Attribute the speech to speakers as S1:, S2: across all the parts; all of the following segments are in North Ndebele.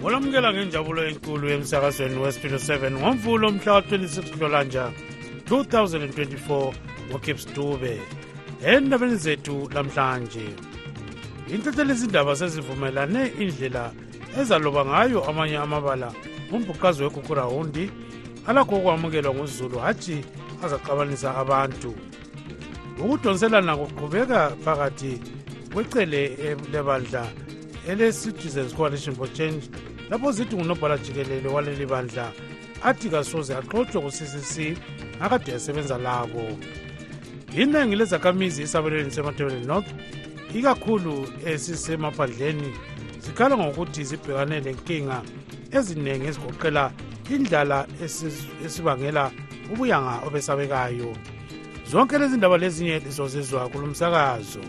S1: ngolamukela ngenjabulo enkulu emsakazweni wesitudio 7 ngomvulo mhla wa-26 nhlolanja 2024 ngogibbs dube endabeni zethu lamhlanje intathela izindaba sezivumelane indlela ezaloba ngayo amanye amabala umbhuqazi wekhukhurahundi alakho ukwamukelwa nguzulu hatshi azaxabanisa abantu ukudonselana kuqhubeka phakathi kwecele lebandla ele-citizens coalition for change lapho zithi ngunobhala jikelele waleli bandla athi kasoze axotshwe ku-ccc ngakade yasebenza labo iningi lezakhamizi esabelweni semathebeleni north ikakhulu esisemaphandleni zikhala ngokuthi zibhekane lenkinga eziningi ezigoqela indlala esibangela ubuyanga obesabekayo zonke lezi ndaba lezinye lizozizwa kulo msakazo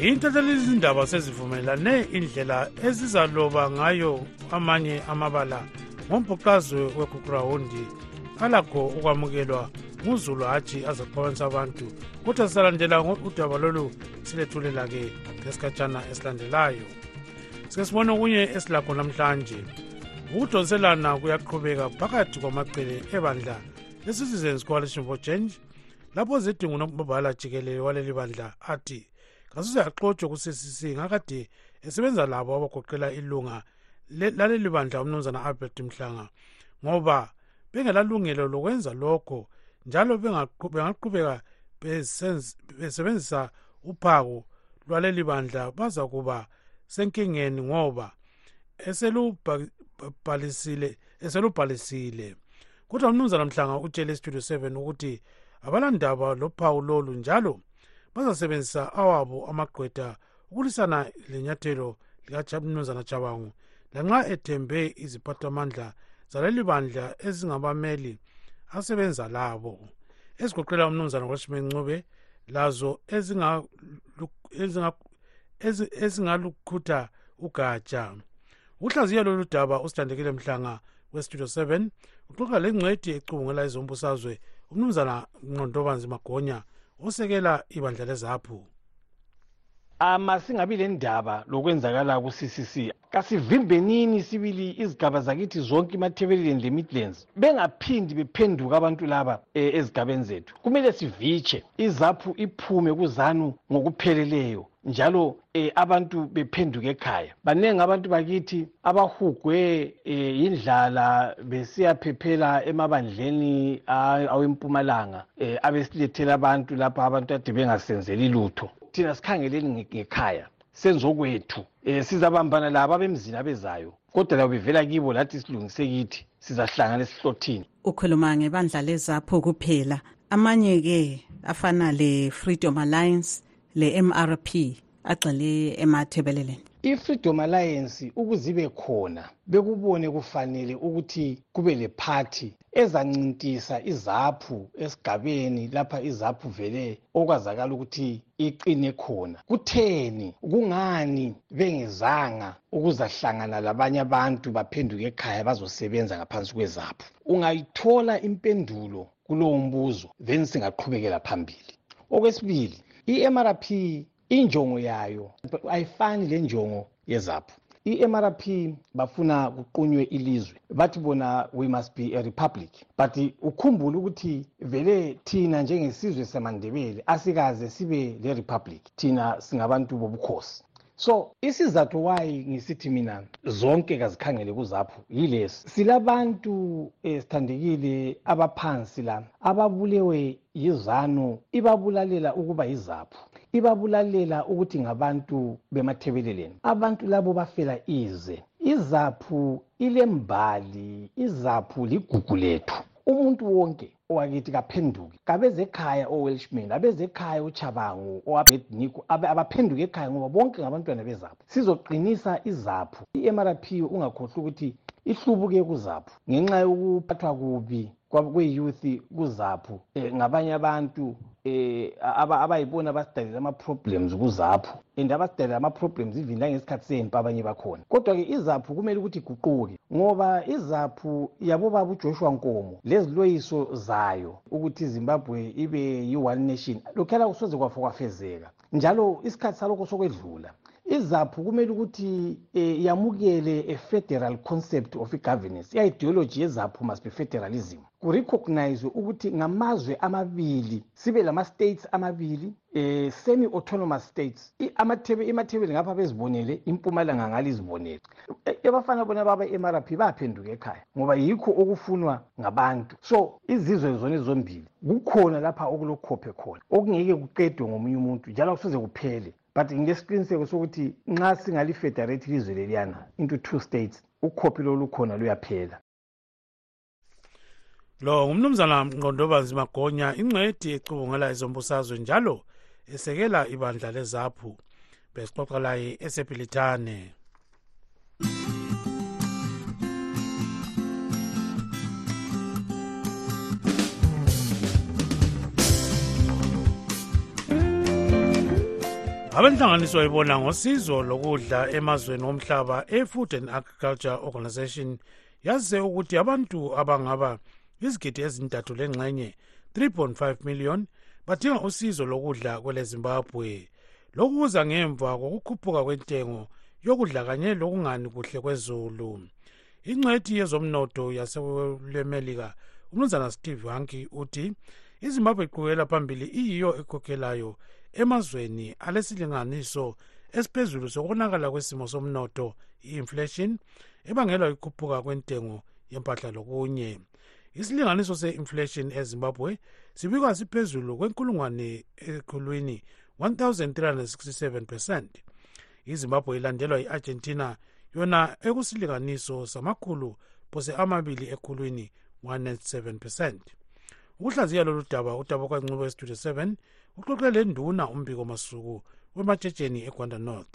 S1: yintathela izindaba sezivumelane indlela ezizaloba ngayo amanye amabala ngombhuqazwe wegugrawundi alakho ukwamukelwa nguzulu hatshi azoxabanisa abantu kodwa sizalandela udaba lolu silethulela-ke ngesikhatshana esilandelayo sike sibone okunye esilakho namhlanje ukudonselana kuyaqhubeka phakathi kwamacele ebandla le-citizens coalition for change lapho zidingo nombabhala jikelele waleli bandla athi kasuze axotshwe ku-ccc ngakade esebenza labo abagoqela ilunga laleli bandla umnumzana albert mhlanga ngoba bengelalungelo lokwenza lokho njalo bengaqhubeka besebenzisa uphako lwaleli bandla baza kuba senkingeni ngoba eselubhalisile eselubhalisile kodwa umnumzana mhlanga utshele istudio 7 ukuthi abalandaba lophawu lolu njalo bazasebenzisa awabo amagqweda ukulwisana lenyathelo likamnumzana jabangu lanxa ethembe iziphathamandla zaleli bandla ezingabameli asebenza labo ezigoqela umnumzana washman ncube lazo ezingalukhutha ugatsha uhlaziye lolu daba usithandekile mhlanga westudio 7 uxoxa le ngcwedi ecubungela izombusazwe umnumzana nqondobanzi magonya osekela ibandla lezaphu
S2: ama singabi lendaba lokwenzakala ku-ccc kasivimbenini sibili izigaba zakithi zonke imathebelelen le-midlands bengaphindi bephenduka abantu laba e, ezigabeni zethu kumele sivitshe izaphu iphume kuzanu ngokupheleleyo njalo e, abantu bephenduke ekhaya baningi abantu bakithi abahugwe eh, yindlala besiyaphephela emabandleni awempumalanga eh, abesilethela abantu lapha abantu ade bengasenzeli lutho thina sikhangeleni ngekhaya senzokwethu um sizabambana labo abemzini abezayo kodwa labo bevela kibo lathi silungise kithi sizahlangana esihlothini
S3: ukhuluma ngebandla lezapho kuphela amanye-ke afana le-freedom alliance le-mrp agxile emathebeleleni
S2: i-freedom alliance ukuze ibe khona bekubone kufanele ukuthi kube lephathi ezancintisa izaphu esigabeni lapha izaphu vele okwazakala ukuthi iqine khona kutheni kungani bengezanga ukuzahlangana labanye abantu baphenduke ekhaya bazosebenza ngaphansi kwezaphu ungayithola impendulo kulowo mbuzo then singaqhubekela phambili okwesibili i-mrp injongo yayo ayifani le njongo yezaphu i-mrp bafuna kuqunywe ilizwe bathi bona we must be a republic but ukhumbule ukuthi vele thina njengesizwe semandebele asikaze sibe le-republic thina singabantu bobukhosi so isizathu wayi ngisithi mina zonke kazikhangele kuzaphu yilesi silabantu eh, sithandekile abaphansi la ababulewe yizanu ibabulalela ukuba yizaphu ibabulalela ukuthi ngabantu bemathebeleleni abantu labo bafela ize izaphu ilembali izaphu ligugu lethu umuntu wonke owakithi kaphenduke kabezekhaya owelshman abezekhaya uchabangu owabedniku abaphenduke ekhaya ngoba bonke ngabantwana bezaphu sizoqinisa izaphu i-mrp ungakhohlwa ukuthi ihlubuke kuzaphu ngenxa yokuphathwa kubi kweyouth kuzaphu um ngabanye abantu eh aba abayibona basidalele ama problems kuzaphu and abasidalele ama problems even langesikhathi sempi abanye bakhona kodwa ke izaphu kumele ukuthi iguquke ngoba izaphu yabo baba uJoshua Nkomo leziloyiso zayo ukuthi iZimbabwe ibe yi one nation lokhela kusoze kwafokwafezeka njalo isikhathi salokho sokwedlula izaphu kumele ukuthi eh, yamukele a federal concept of igovernance i-ideology yezaphu must be federalism kurecognizwe ukuthi ngamazwe amabili sibe lama-states amabili eh, semi-autonomous states imathebeli ngapha bezibonele impumalanga ngale izibonele e, ebafana bona baba emarp baphenduke ekhaya ngoba yikho okufunwa ngabantu so izizwe zona zombili kukhona lapha okulokhophe khona okungeke kuqedwe ngomunye umuntu njalo kusoze kuphele but ngilesiqiniseko sokuthi nxa singalifederate ilizwe leliyana into two states ukhophi lolukhona luyaphela
S1: lo ngumnumzana mqondobazi magonya ingcwedi ecubungela ezombusazwe njalo esekela ibandla lezaphu besixoxa laye esebhilithane abenhlanganiso ibona ngosizo lokudla emazweni omhlaba e-food and agriculture organization yaze ukuthi abantu abangaba izigidi ezintathu lengxenye 3.5 million badinga usizo lokudla kwelezimbabwe lokhu kuza ngemva kokukhuphuka kwentengo yokudla kanye lokungani kuhle kwezulu ingcwethi yezomnotho yasemelika umnumzana steve hanki uthi izimbabwe iqhubekela phambili iyiyo ekhokhelayo emazweni alesilinganiso esiphezulu sokonakala kwesimo somnotho i-inflation ebangelwa ikhuphuka kwentengo yempahla lokunye isilinganiso se-inflation ezimbabwe sibikwa siphezulu kwenkulungwane ekhulwini 1367 percent izimbabwe ilandelwa i-argentina yona ekusilinganiso samakhulu phose amabili ekhulwini 197 percent ukuhlaziya lolu daba udaba kwancubo estudio 7 uxoxe le nduna umbiko masuku wematshetsheni egwanda north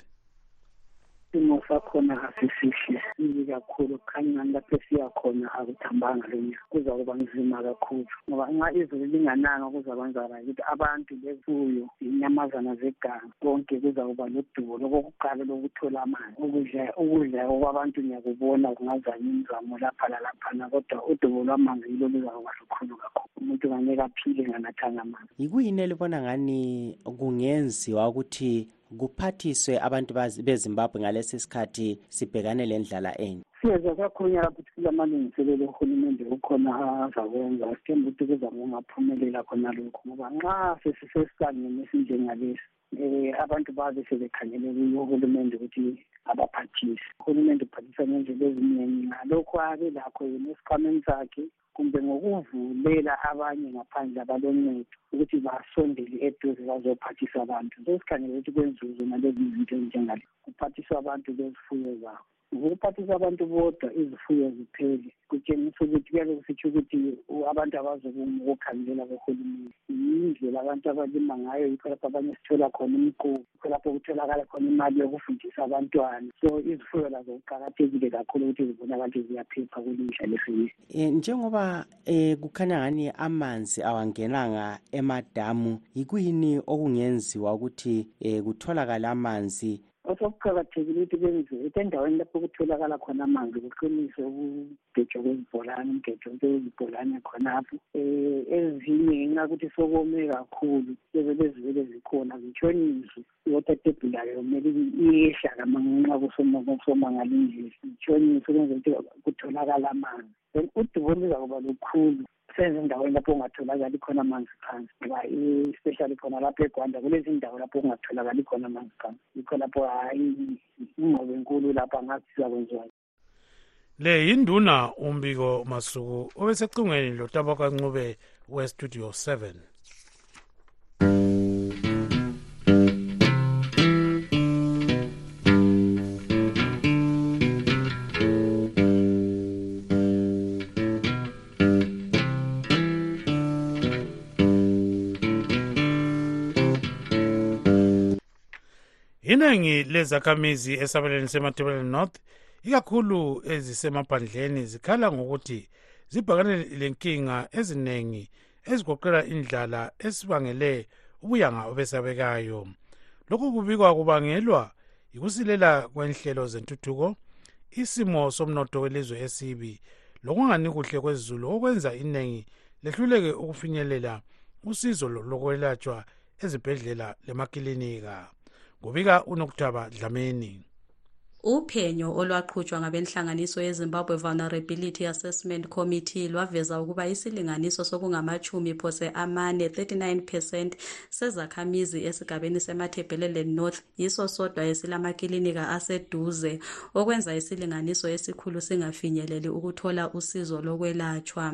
S4: isimo sakhona asisihle sibi kakhulu kukhanyani lapho esiya khona akuthambanga lo nyaka kuzakuba nzima kakhulu ngoba nxa izulu lingananga kuzakwenzakala ukuthi abantu befuyo inyamazana zeganga konke kuzakuba lodubo lokokuqala lokuthola amanzi ukudla ukudla okwabantu ngiyakubona kungazanye imizamo lapha lalaphana kodwa udubo lwamanzi yilo luzakuba lukhulu kakhulu umuntu kangeke aphile nganathanga amanzi
S5: yikuyini elibona ngani kungenziwa ukuthi kuphathiswe abantu bezimbabwe ngalesi sikhathi sibhekane le ndlala enye
S4: siyeza kwakhulunyala ukuthi kulamalungiselelo uhulumende ukhona azakwenza sithemba ukuthi kuzakungaphumelela khona lokhu ngoba nxa sesisesisangeni esinjengalesi um abantu babe sebekhangele kuyo uhulumende ukuthi abaphathise uhulumende uphathisa ngendlela eziningi ngalokhu abe lakho yena esikhwameni sakhe kumbe ngokuvulela abanye ngaphandle abaloncedo ukuthi basondele eduze bazophathisa abantu sesikhangele ukuthi kwenziwe zona lezi zinto ezinjengale kuphathisa abantu bezifuyo zabo ukuphathisa abantu bodwa izifuyo ziphele kutshengisa ukuthi kuyabe kusitsho ukuthi abantu abazokuma ukukhangelela kohulumeni yindlela abantu abalima ngayo yikho lapho abanye sithola khona umqubo yikho lapho kutholakala khona imali yokufundisa abantwana so izifuyo lazo kuqakathekile kakhulu ukuthi zibonakala ukuthi ziyaphepha kulindla lesini
S5: um njengoba um kukhanya ngani amanzi awangenanga emadamu yikuyini okungenziwa ukuthi um kutholakale amanzi
S4: osokuqakathekile ukuthi benziwe ukuthi endaweni lapho kutholakala khona amanzi kuqiniswe kugejwa kwezibholane umgejo kwezibholane khonapho um ezinye ngenxa yokuthi sokome kakhulu bebe bezivele zikhona zitshoniswe i-water table layo kumele iyehla kamanxa kusomangalindlisi itshoniswe ukwenzela ukuthi kutholakala amanzi then udubo luzakuba lukhulu sezindaweni lapho kungatholakali khona amanzi phansi ngoba especially khona lapho egwanda kulezindawo lapho kungatholakali khona amanzi phansi yikho lapho hhayi ingobe nkulu lapho angathi sizakwenziwa
S1: le yinduna umbiko masuku obesecingweni lotabaka ncube westudio 7 inengi lezakhamizi esabelweni sematebeleni north ikakhulu ezisemaphandleni zikhala ngokuthi zibhakane lenkinga eziningi ezigoqela indlala esibangele ubuyanga obesabekayo lokhu kubikwa kubangelwa yikusilela kwenhlelo zentuthuko isimo somnotho welizwe esibi lokungani kuhle kwezulu okwenza iningi lehluleke ukufinyelela usizo lokwelatshwa ezibhedlela lemakilinika kubika unokuthaba dlameni
S6: uphenyo olwaqhutshwa ngabenhlanganiso yezimbabwe vulnerability assessment committee lwaveza ukuba isilinganiso sokungamachumi phose amane 39 percent sezakhamizi esigabeni semathebhelelen north yiso sodwa esilamakilinika aseduze okwenza isilinganiso esikhulu singafinyeleli ukuthola usizo lokwelatshwa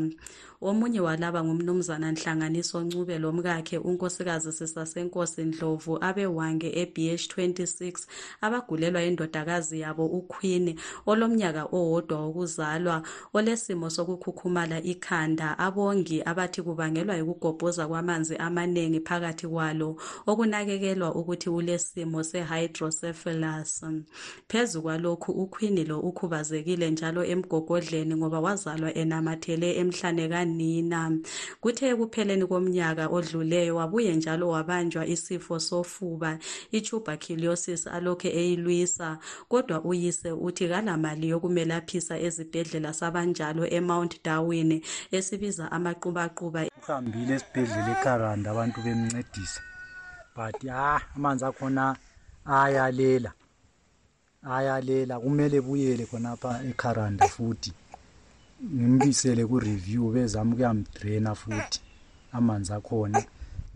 S6: Omunye walaba ngumnumzana Nhlanganiso Ncube lomkakhe unkosikazi Sisasenkosi Ndlovu abeWange eBH 26 abagulelwa indodakazi yabo uQueen olomnyaka owodwa wokuzalwa olesimo sokukhukhumala ikhanda abongi abathi kubangelwa yikugobhoza kwamanzi amanengi phakathi kwalo okunakekelwa ukuthi ulesimo sehydrocephalus. Phezu kwalokhu ukhwini lo ukhubazekile njalo emgogodleni ngoba wazalwa enamathele emhlane kanina. Kuthe ekupheleni komnyaka odluleyo wabuye njalo wabanjwa isifo sofuba i-tuberculosis alokhe eyilwisa kodwa uyise uthi kalamali yokumelaphisa ezibhedlela sabanjalo eMount Darwin esibiza amaqubaquba.
S7: Uhambile esibhedlela eKaranda abantu bemncedisa but ah amanzi akhona ayalela. ayalela kumele buyele khonapha ecaranda futhi ngimbisele ku-review bezama ukuyamdraina futhi amanzi akhona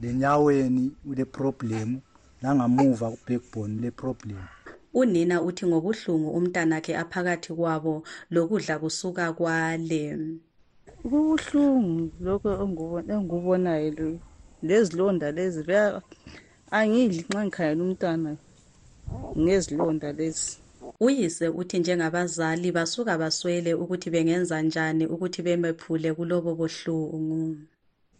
S7: lenyaweni uleproblemu nangamuva ku-backbone uleproblemu
S6: unina uthi ngobuhlungu umntanakhe aphakathi kwabo lokudla kusuka kwale
S8: kubuhlungu lokho engubonayo lezilonda lezi angidli nxa ngikhangela umntwana ngezilonda lezi
S6: uyise uthi njengabazali basuka baswele ukuthi bengenza njani ukuthi bemephule kulobo buhlungu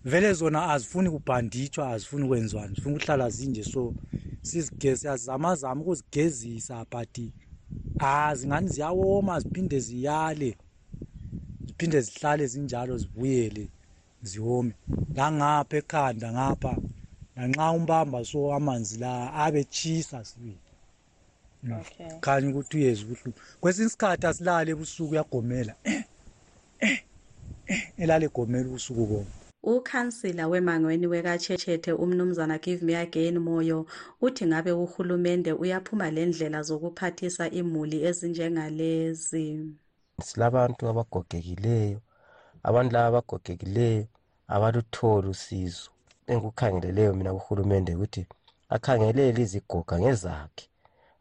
S7: vele zona azifuni kubhanditshwa azifuni kwenziwani zifuna ukuhlala zinje so sizigezi azizamazama ukuzigezisa but azi ngani ziyawoma ziphinde ziyale ziphinde zihlale zinjalo zibuyele ziwome langapha ekhanda ngapha nanxa umbamba so amanzi la abe tshisa sibili mm.
S8: okay.
S7: khanye ukuthi uyeza ubuhlungu kwesinye isikhathi asilale ebusuku uyagomela elale egomela ubusuku bonke
S6: Ukhansila wemangweni wekaTshetshete uMnumzana Givemyagain Moyo uthi ngabe uhulumende uyaphuma lendlela zokuphathisa imuli ezinjengalezi.
S9: silabantu abagogekileyo abantu laba abagogekileyo abalutholi usizo engikukhangeleleyo mina kuhulumende ukuthi akhangelele izigoga ngezakhe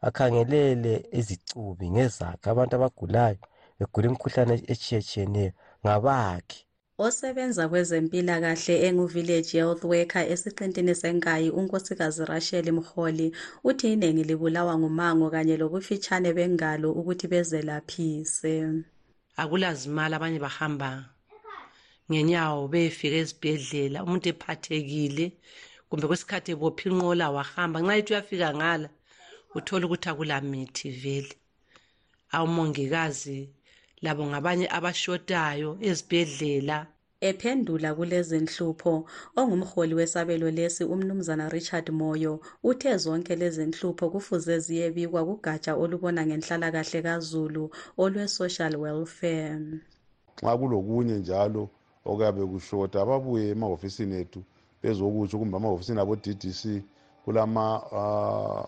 S9: akhangelele izicubi ngezakhe abantu abagulayo begula imikhuhlane etshiyetshiyeneyo ngabakhe
S6: Osebenza kwezempilakahle engu-Village Health Worker esiqintini senkayi uNkosikazi Rachel Mholi uthi inengi libulawa ngumango kanye lobufitshane bengalo ukuthi bezelaphise.
S10: Akulazimali abanye bahamba ngenyawo beyefika ezibhedlela umuntu ephathekile kumbe kwesikhathi ebopha inqola wahamba nxa ethi uyafika ngala uthola ukuthi akulamithi vele. awumongikazi labo ngabanye abashotayo ezibhedlela
S6: Ephendula kulezinhlupho, ongumholi wesabelo lesi uMnumzana Richard Moyo uthe zonke lezinhlupho kufuze ziyebikwa kugatsha olubona ngenhlalakahle kazulu olwe-social welfare.
S11: Nxa kulokunye njalo okuyabe kushota ababuye emahofisini ethu bezokutsho kumbe amahofisini abo-DDC kulama uh,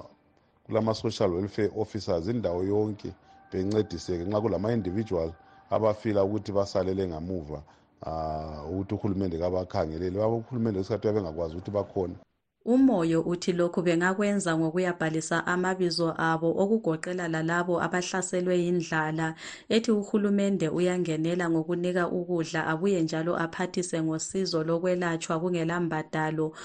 S11: kulama-social welfare officers indawo yonke bencediseke nxa kulama-individual abafila ukuthi basalele ngamuva um ukuthi uhulumende kabakhangelele baba uhulumende kwesikhathi uyabe engakwazi ukuthi bakhona
S6: umoyo uthi lokhu bengakwenza ngokuyabhalisa amabizo abo okugoqela lalabo abahlaselwe yindlala ethi uhulumende uyangenela ngokunika ukudla abuye njalo aphathise ngosizo lokwelatshwa kungelambadalo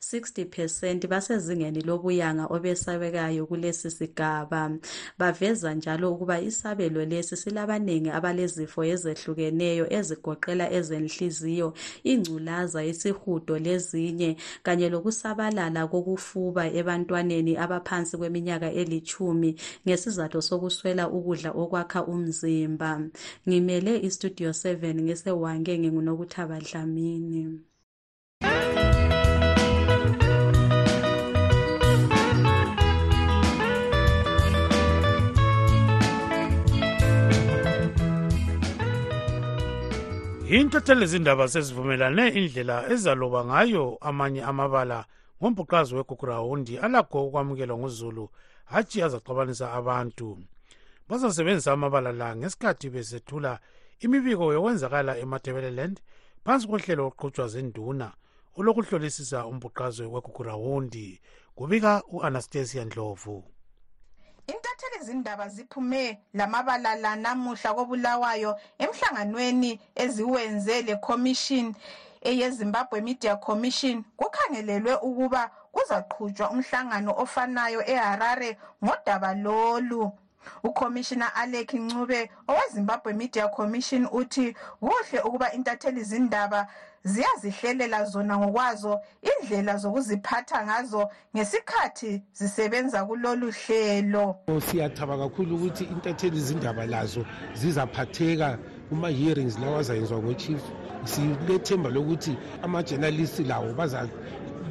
S6: 60 percent basezingeni lobuyanga obesabekayo kulesi sigaba baveza njalo ukuba isabelo lesi silabanengi abalezifo ezehlukeneyo ezigoqela ezenhliziyo ingculaza isihudo lezinye kanye lokusabalala kokufuba ebantwaneni abaphansi kweminyaka elitshumi ngesizatho sokuswela ukudla okwakha umzimba ngimele istudio 7 ngisewange ngingunokuthaba dlamini
S1: yintatheli zindaba sezivumelane indlela ezaloba ngayo amanye amabala ngombhuqazi wegugurawundi alakho ukwamukelwa nguzulu hatshi azaxabanisa abantu bazasebenzisa amabala la ngesikhathi besethula imibiko yokwenzakala ematebeleland phansi kohlelo oqhutshwa zinduna olokuhlolisisa umbhuqazwe wegugurawundi kubika u-anastasia ndlovu
S12: intatheli zindaba ziphume lamabala lanamuhla kobulawayo emhlanganweni eziwenze lecommission eyezimbabwe media commission kukhangelelwe ukuba kuzaqhutshwa umhlangano ofanayo eharare ngodaba lolu ukhomishina alec ncube owezimbabwe media commission uthi kuhle ukuba intatheli zindaba ziyazihlelela zona ngokwazo indlela zokuziphatha ngazo ngesikhathi zisebenza kulolu hlelo
S13: siyathaba kakhulu ukuthi intatheli zindaba lazo zizaphatheka kuma-hearings lawo azayenzwa ngo-chief silethemba lokuthi ama-journalist lawo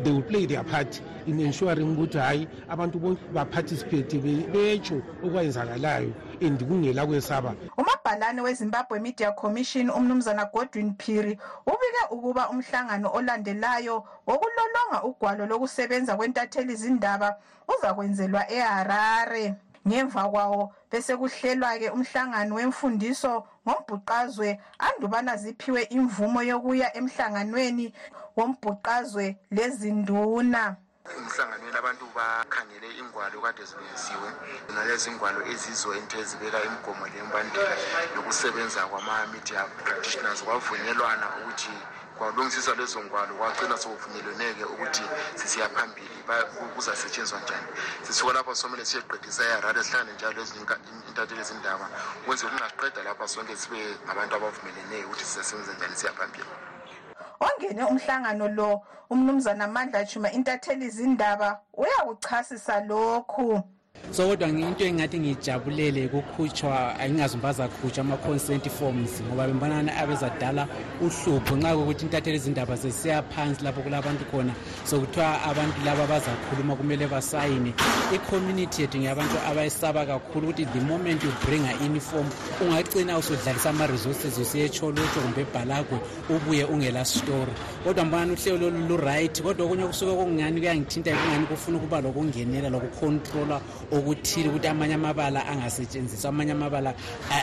S13: they will play their part in ensuring ukuthi hhayi abantu bonke baparticipate betsho okwayenzakalayo and kungela kwesaba
S12: umabhalane wezimbabwe media commission umnumzana godwin phiri ubike ukuba umhlangano olandelayo wokulolonga ugwalo lokusebenza kwentatheli zindaba uzakwenzelwa eharare ngemva kwawo besekuhlelwa-ke umhlangano wemfundiso ngombhuqazwe andubana ziphiwe imvumo yokuya emhlanganweni wombhuqazwe lezinduna
S14: emhlanganweni abantu bakhangele ingwalo kade zilungisiwe zona lezi ngwalo ezizo into ezibeka imigomo lembandela yokusebenza kwama-media practitioners kwavunyelwana ukuthi kwalungisiswa lezo ngwalo kwacina sokuvunyelweneke ukuthi sisiya phambili kuzasetshenziswa njani sisuka lapho somele siyeqedisa eharare sihlangane njalo ezinye intatheli ezindaba kwenze kungaqeda lapha sonke sibe ngabantu abavumeleneyo ukuthi sizasebenza njani siya phambili
S12: ongene umhlangano lo umnumzana mandla juma intatheli zindaba uyakuchasisa lokhu
S15: so kodwa into engathi ngiyijabulele kukhutshwa ayingazi umba zakhutshwa ama-consent forms ngoba bembonana abezadala uhlupho nxa kokuthi intathela izindaba zesiya phansi lapho kulabantu khona sokuthiwa abantu laba bazakhuluma kumele basayine i-community yethu ngeyabantu abayisaba kakhulu ukuthi the moment you bring a uniform ungagcina usudlalisa ama-resources usiyetsholotsho kumbe ebhalagwe ubuye ungela story kodwa mbona uhlelo lolu lu-right kodwa okunye kusuke kungani kuyangithinta kungani kufuna ukuba lokungenela lokukhontrola okuthile ukuthi amanye amabala angasetshenziswa amanye amabala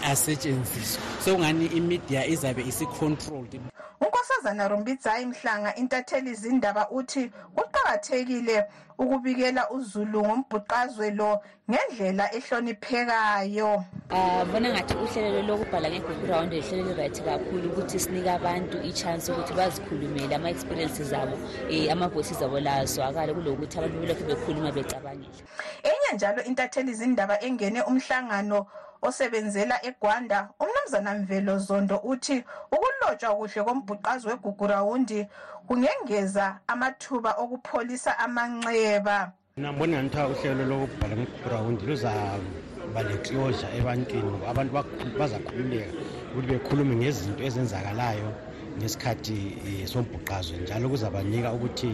S15: asetshenziswa sekungani imidia izabe isicontrolled
S12: unkosazana rumbidzayi mhlanga intatheli izindaba uthi kuqakathekile ukubikela uzulu ngombhuqazwe lo ngendlela ehloniphekayo
S16: abona ah, ngathi uhlelo lokubhala nge-group round lihlelo li-right kakhulu ukuthi sinike abantu i-chance ukuthi bazikhulumele ama-experience zabo um amavoice zabo lazwakale kulokuthi abantu belokhu bekhuluma becabangile
S12: enye njalo intatheli izindaba engene umhlangano osebenzela egwanda umnumzana mvelo zondo uthi ukulotshwa kuhle kombhuqazi wegugurawundi kungengeza amathuba okupholisa amanxeba
S17: nambona ngathi uhlelo lokubhala amagrawundi luzaba leclosure ebantwini abantu bazakhululeka ukuthi bekhulume ngezinto ezenzakalayo ngesikhathi eh, sombhuqazwe njalo kuzabanika ukuthi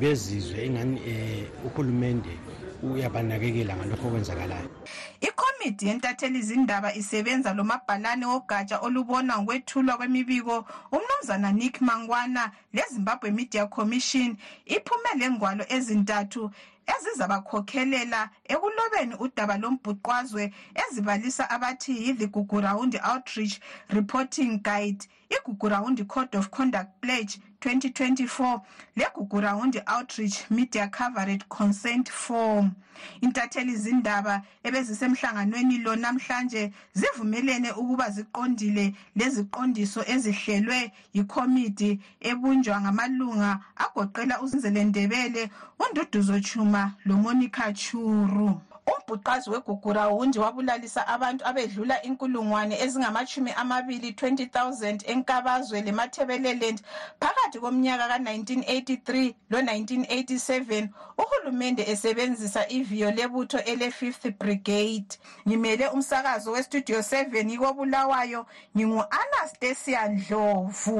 S17: bezizwe ingani eh, uhulumende uyabanakekela ngalokho okwenzakalayo
S12: ikomidi yentatheli izindaba isebenza lomabhalane wogatsha olubona ngokwethulwa kwemibiko umnumzana nick mangwana lezimbabwe media commission iphume lengwalo ezintathu ezizabakhokhelela ekulobeni udaba lombhuqwazwe ezibalisa abathi yi-the gugurawundi outreach reporting guide igugurawundi code of conduct pledge 2024 legugurawundi outreach media coverage consent form intatheli zindaba ebezisemhlanganweni lo namhlanje zivumelene ukuba ziqondile leziqondiso ezihlelwe yikhomidi ebunjwa ngamalunga agoqela uzinzelendebele unduduzo chuma lomonica churu umbhuqazi wegugurawundi wabulalisa abantu abedlula inkulungwane ezingamashumi amabili 20000 enkabazwe lemathebeleland phakathi komnyaka ka-1983 lo-1987 uhulumende esebenzisa iviyo lebutho ele-fifth brigade ngimele umsakazo westudio 7 ikobulawayo ngingu-anastasia ndlovu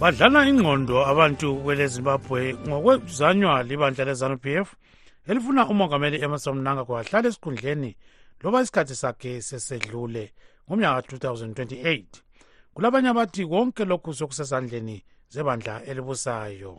S1: badlana ingqondo abantu kwelezimbabwe ngokwezanywa libandla lezanu p f elifuna umongameli emerson mnanga kwahlala esikhundleni loba isikhathi sakhe sesedlule ngomnyaka 2028 kulabanye abathi konke lokhu sokusezandleni zebandla elibusayo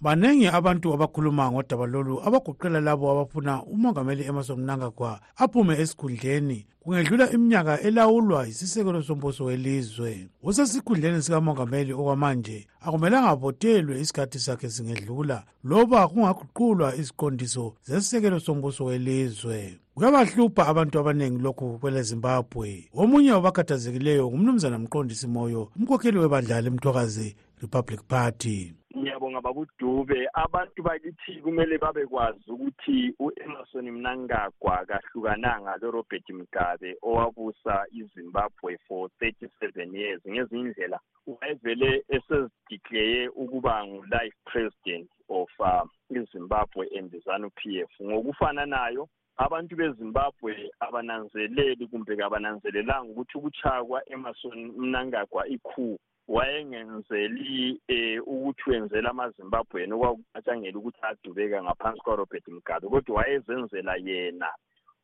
S1: Banengi abantu abakhuluma ngodaba lolu abagoqela labo abafuna umongameli Emerson Mnangagwa aphume esikhundleni kungedlula iminyaka elawulwa yisisekelo sombuso welizwe. Usesikhundleni sikamongameli okwamanje akumelanga avotelwe isikhathi sakhe singedlula loba kungaguqulwa iziqondiso zesisekelo sombuso welizwe. Kuyabahlupha abantu abanengi lokhu kweleZimbabwe. Omunye wabakhathazekileyo ngumnumzana Mqondisi Moyo, umkhokheli webandla lemthokazi Republic Party.
S18: Ngiyabonga babudube abantu bakithi kumele babekwazi ukuthi uEmmerson Mnangagwa kahlukananga loRobert Mugabe owabusa iZimbabwe for 37 years ngezinye indlela wayevele esezideclare ukuba ngu life president of uh, iZimbabwe and ZANU PF ngokufananayo abantu bezimbabwe abananzeleli kumbe kabananzelelanga ukuthi ukutshaya kwa-emerson mnangagwa ikhu wayengenzeli eh ukuthi wenzela amazimbabweni okwakucatshangela ukuthi adubeka ngaphansi kwarobert mugabe kodwa wayezenzela yena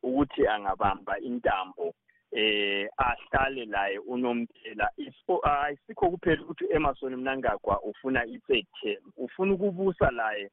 S18: ukuthi angabamba intambo eh ahlale laye unomthela ayisikho kuphela ukuthi uEmerson Mnangagwa ufuna i-third term ufuna ukubusa laye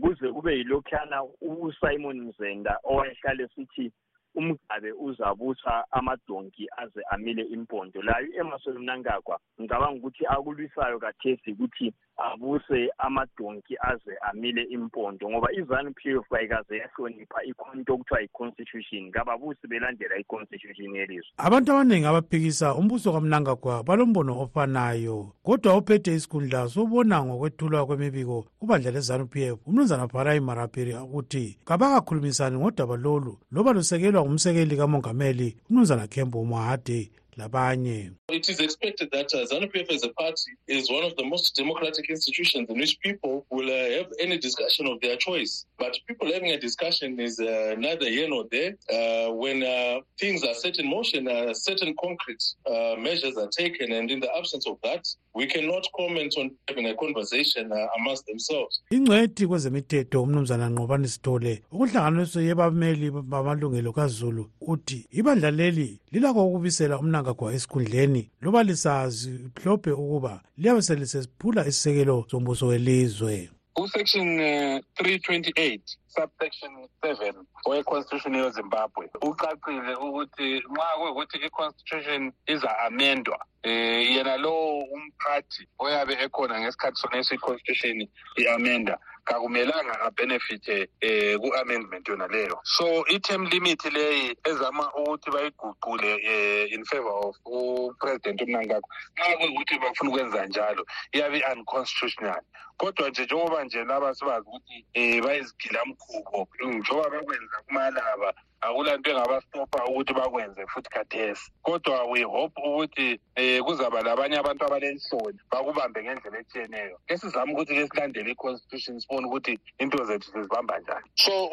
S18: kuze kube yilokhuyana usimon mzenda owayehlale sithi umgabe uzabusa amadonki aze amile impondo layo emasolo mnankagwa ngicabanga ukuthi akulwisayo kathesi ukuthi abuse amadonki aze amile impondo ngoba izanu p f kayikaze yahlonipha ikhonto okuthiwa yi-constitution kababusi belandela i-constitution yelizwe
S1: abantu abaningi abaphikisa umbuso kamnangagwa balombono ofanayo kodwa ophethe isikhundla sobona ngokwethulwa kwemibiko kubandla le-zanup f umnumzana barai marapiri ukuthi kabakakhulumisani ngodaba lolu loba lusekelwa ngumsekeli kamongameli umnumzana kembo mahade labanye
S19: it is expected that uh, zanupf as a party is one of the most democratic institutions in which people will uh, have any discussion of their choice but people having a discussion is uh, neither here nor there uh, when uh, things are set in motion uh, certain concrete uh, measures are taken and in the absence of that we cannot comment on having a conversation uh, amongst themselves
S1: ingcwethi kwezemithetho umnumzana nqobani sithole okuhlanganiso yebameli bamalungelo kazulu uthi ibandla leli lilakho ukubisela umnangagwa esikhundleni loba lisazi mhlophe ukuba liyabe selisesiphula isisekelo sombuso welizwe
S20: kusection uh, 328 subsection 7 weconstitution yezimbabwe ucacile ukuthi nxa kuyukuthi iconstitution iza-amendwa um eh, yena lowo umphathi oyabe ekhona ngesikhathi soneso iconstitution i-amenda kakumelanga abenefithe um eh, ku-amendment yona leyo so i-term limit leyi ezama ukuthi bayiguqule um in favor of upresident umnankakho nxa kuyukuthi bafuna ukwenza njalo iyabe i-unconstitutional kodwa nje njengoba nje laba sibazi ukuthi um bayizigilamkhubo njengoba bekwenza kumalaba akula nto engabastopha ukuthi bakwenze futhi khathesi kodwa we hope ukuthi um kuzaba labanye abantu abalenhloni bakubambe ngendlela etshiyeneyo esizama ukuthi ke silandele i-constitution sibone ukuthi into zethu sizibamba njani so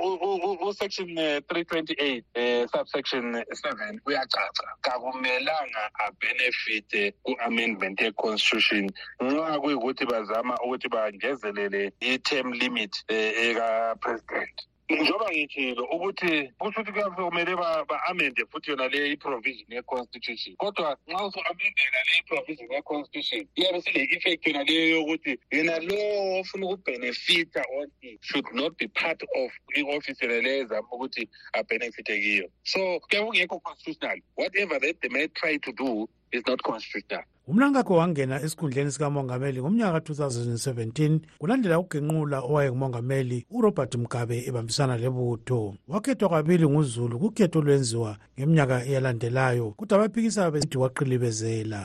S20: usection uh, 328 uh, subsection 7 uyacaca kakumelanga abenefite ku-amendment ye-constitution nxa kuyikuthi bazama ukuthi bangezelele i-term limit um uh, ekapresident njengoba ngitshilo ukuthi kusho ukuthi kuyabe kumele ba-amende futhi yona le i-provision ne-constitution kodwa nxa usuamendela leyi-provision ye-constitution iyabe sile-effect yona leyo yokuthi yena lowo ofuna ukubhenefitha on it should not be part of i-ofisi yona leyo ezama ukuthi abhenefithe kiyo so kuyabe kungekho constitutional whatever that they may try to do is not constitutional
S1: umnankakhe wangena esikhundleni sikamongameli ngomnyaka ka-2017 kulandela ukugenqula owayengumongameli urobert mugabe ebambisana lebutho wakhethwa kwabili nguzulu kukhetho olwenziwa ngeminyaka eyalandelayo kodwa abaphikisayo besithi waqilibezela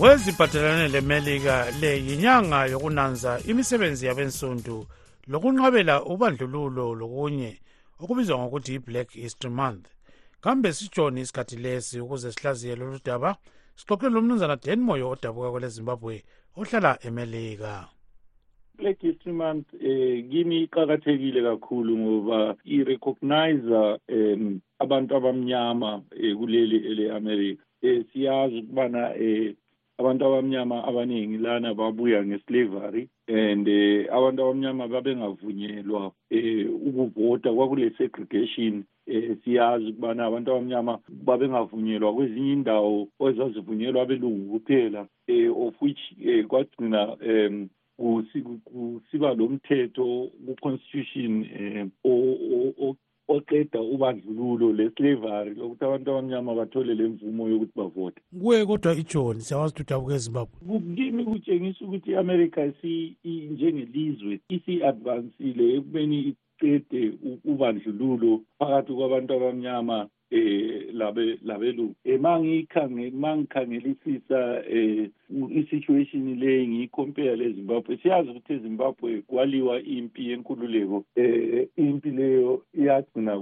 S1: weziphathelane lemelika le yinyanga yokunanza imisebenzi yabensundu lokunqabela ubandlululo lokunye okubizwa ngokuthi yi-black history month kambe sitshoni isikhathi lesi ukuze sihlaziye lolu daba sixoxele lo mnumzana den moyo odabuka kwelezimbabwe ohlala emelika
S21: black history month eh kimi iqakathekile kakhulu ngoba irecognize um abantu abamnyama eh, kuleli ele-amerika eh siyazi ukubana eh abantu abamnyama abaningi lana babuya ngeslavery and eh, abantu abamnyama babengavunyelwa eh, ukuvota kwakule segregation eh, siyazi ukubana abantu abamnyama babengavunyelwa kwezinye indawo ezazivunyelwa abelungu kuphela eh, of which eh, kwagcina um kusiba lo mthetho ku-constitution um oqeda ubandlululo le-slavery lokuthi abantu abamnyama bathole le mvumo yokuthi bavote
S1: kuye kodwa ijoni siyawazi ukuthi udabuka ezimbabwe
S21: kimi kutshengisa ukuthi i-amerika njengelizwe isi-advansile ekubeni iqede ubandlululo phakathi kwabantu abamnyama eh labe labelungu eh, mangikhangela mangikhangelisisa eh isituation leyi ngiyicompare lezimbabwe siyazi ukuthi ezimbabwe kwaliwa impi yenkululeko um impi leyo iyagcina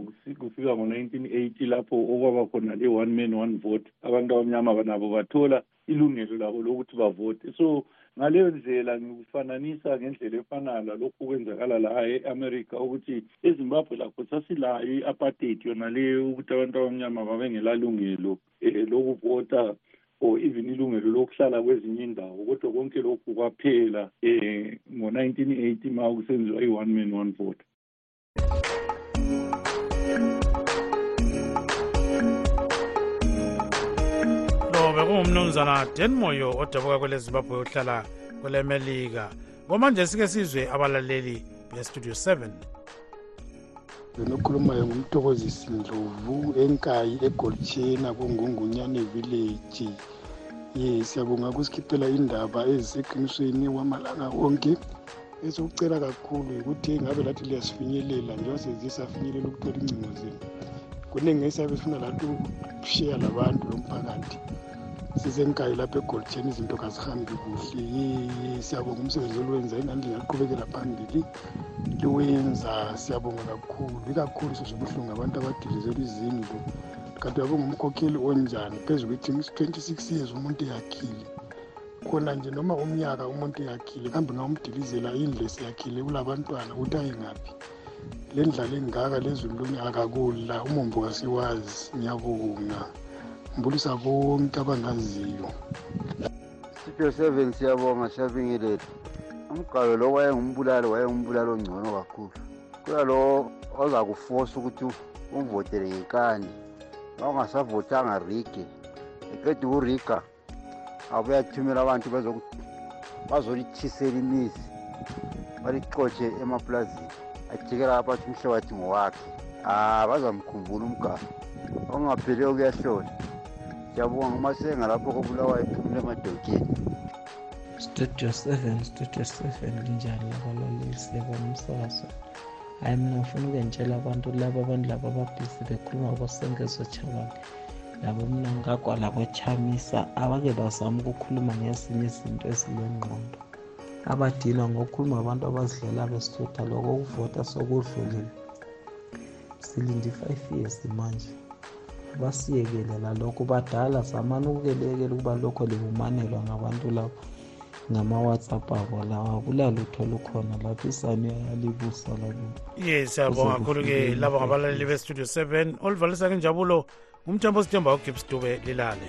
S21: kufika ngo-nineteen eighty lapho okwaba khona le-one man one vote abantu abamnyama banabo bathola ilungelo labo lokuthi bavote so ngaleyo ndlela ngikufananisa ngendlela efanayo lalokhu okwenzakala la e-amerika ukuthi ezimbabwe lakho sasilayo i-apartheid yona leyo ukuthi abantu abamnyama babengelalungelo um lokuvota or even ilungelo lokuhlala kwezinye indawo kodwa konke lokhu kwaphela um ngo-1980 ma kusenziwa i-one man one vote
S1: lo bekungumnumzana denmoyo odabuka kwele zimbabwe ohlala kwelemelika komanje sike sizwe abalaleli bestudio 7
S22: benokhulumayo ngumthokozisi ndlovu enkayi egolitshena kungungunyane village ye siyabonga kusikhiphela indaba eziseqinisweni wamalanga onke esikucela kakhulu yikuthi ngabe lathi liyasifinyelela njengoba sezisafinyelela ukuthola ingcingo zenu kuningi esiyabe sifuna lathi ukushiya labantu lomphakathi sisenkayi lapha egolitsheni izinto kazihambi kuhle siyabonga umsebenzi oluwenza ingane lingaqhubekela phambili liwenza siyabonga kakhulu ikakhulu sezibuhlungu abantu abadilizelwa izindlu kanti uyabe ungumkhokheli onjani phezu kwethi 26 years umuntu eyakhile khona nje noma umnyaka umuntu eyakhile kambe ngawumdilizela indlu esiyakhile kulabantwana ukuthi ayengaphi le ndlala engaka lezulu lonyaka kula umumbu kasiwazi ngiyabonga mbulisa bonke abangaziyo
S23: Sipho Seven siyabonga siyabingelela. Umgalo lo wayengumbulali wayengumbulali ongcono kakhulu. Kulalo ozakufosa ukuthi umvotele ngekani. Ungasavotanga rigi. Eqeda ukuriga abuya thumela abantu bazolithisela imizi balixotshe emapulazini ajikela lapha athi umhlabathi ngowakhe um bazamkhumbula umgaba ongapheliyo kuyahlola Siyabonga uMasenga lapho kobulawayo phumule emadokeni.
S24: Studio 7, Studio 7 linjani labalaleli siyabonga umsakazo. Hayi mina ngifuna ukuyentshela abantu laba abantu laba ababhizi bekhuluma kosengezo chabane. Labo mina ngigagwa labo chamisa abake bazama ukukhuluma ngezinye izinto ezilengqondo. Abadinwa ngokukhuluma abantu abazidlela besithutha lokho ukuvota sokudlulile. Silinde i-five years manje. basiyekele lalokho badala zamani ukukelekela ukuba lokho libumanelwa ngabantu labo ngama-whatsapp abo lawa kulalutho lukhona lapho isani yalibusa lalo
S1: ye siyabonga kakhulu-ke labo ngabalaleli bestudio 7 olivalisa ngenjabulo ngumthembo osithemba ugibs dube lilale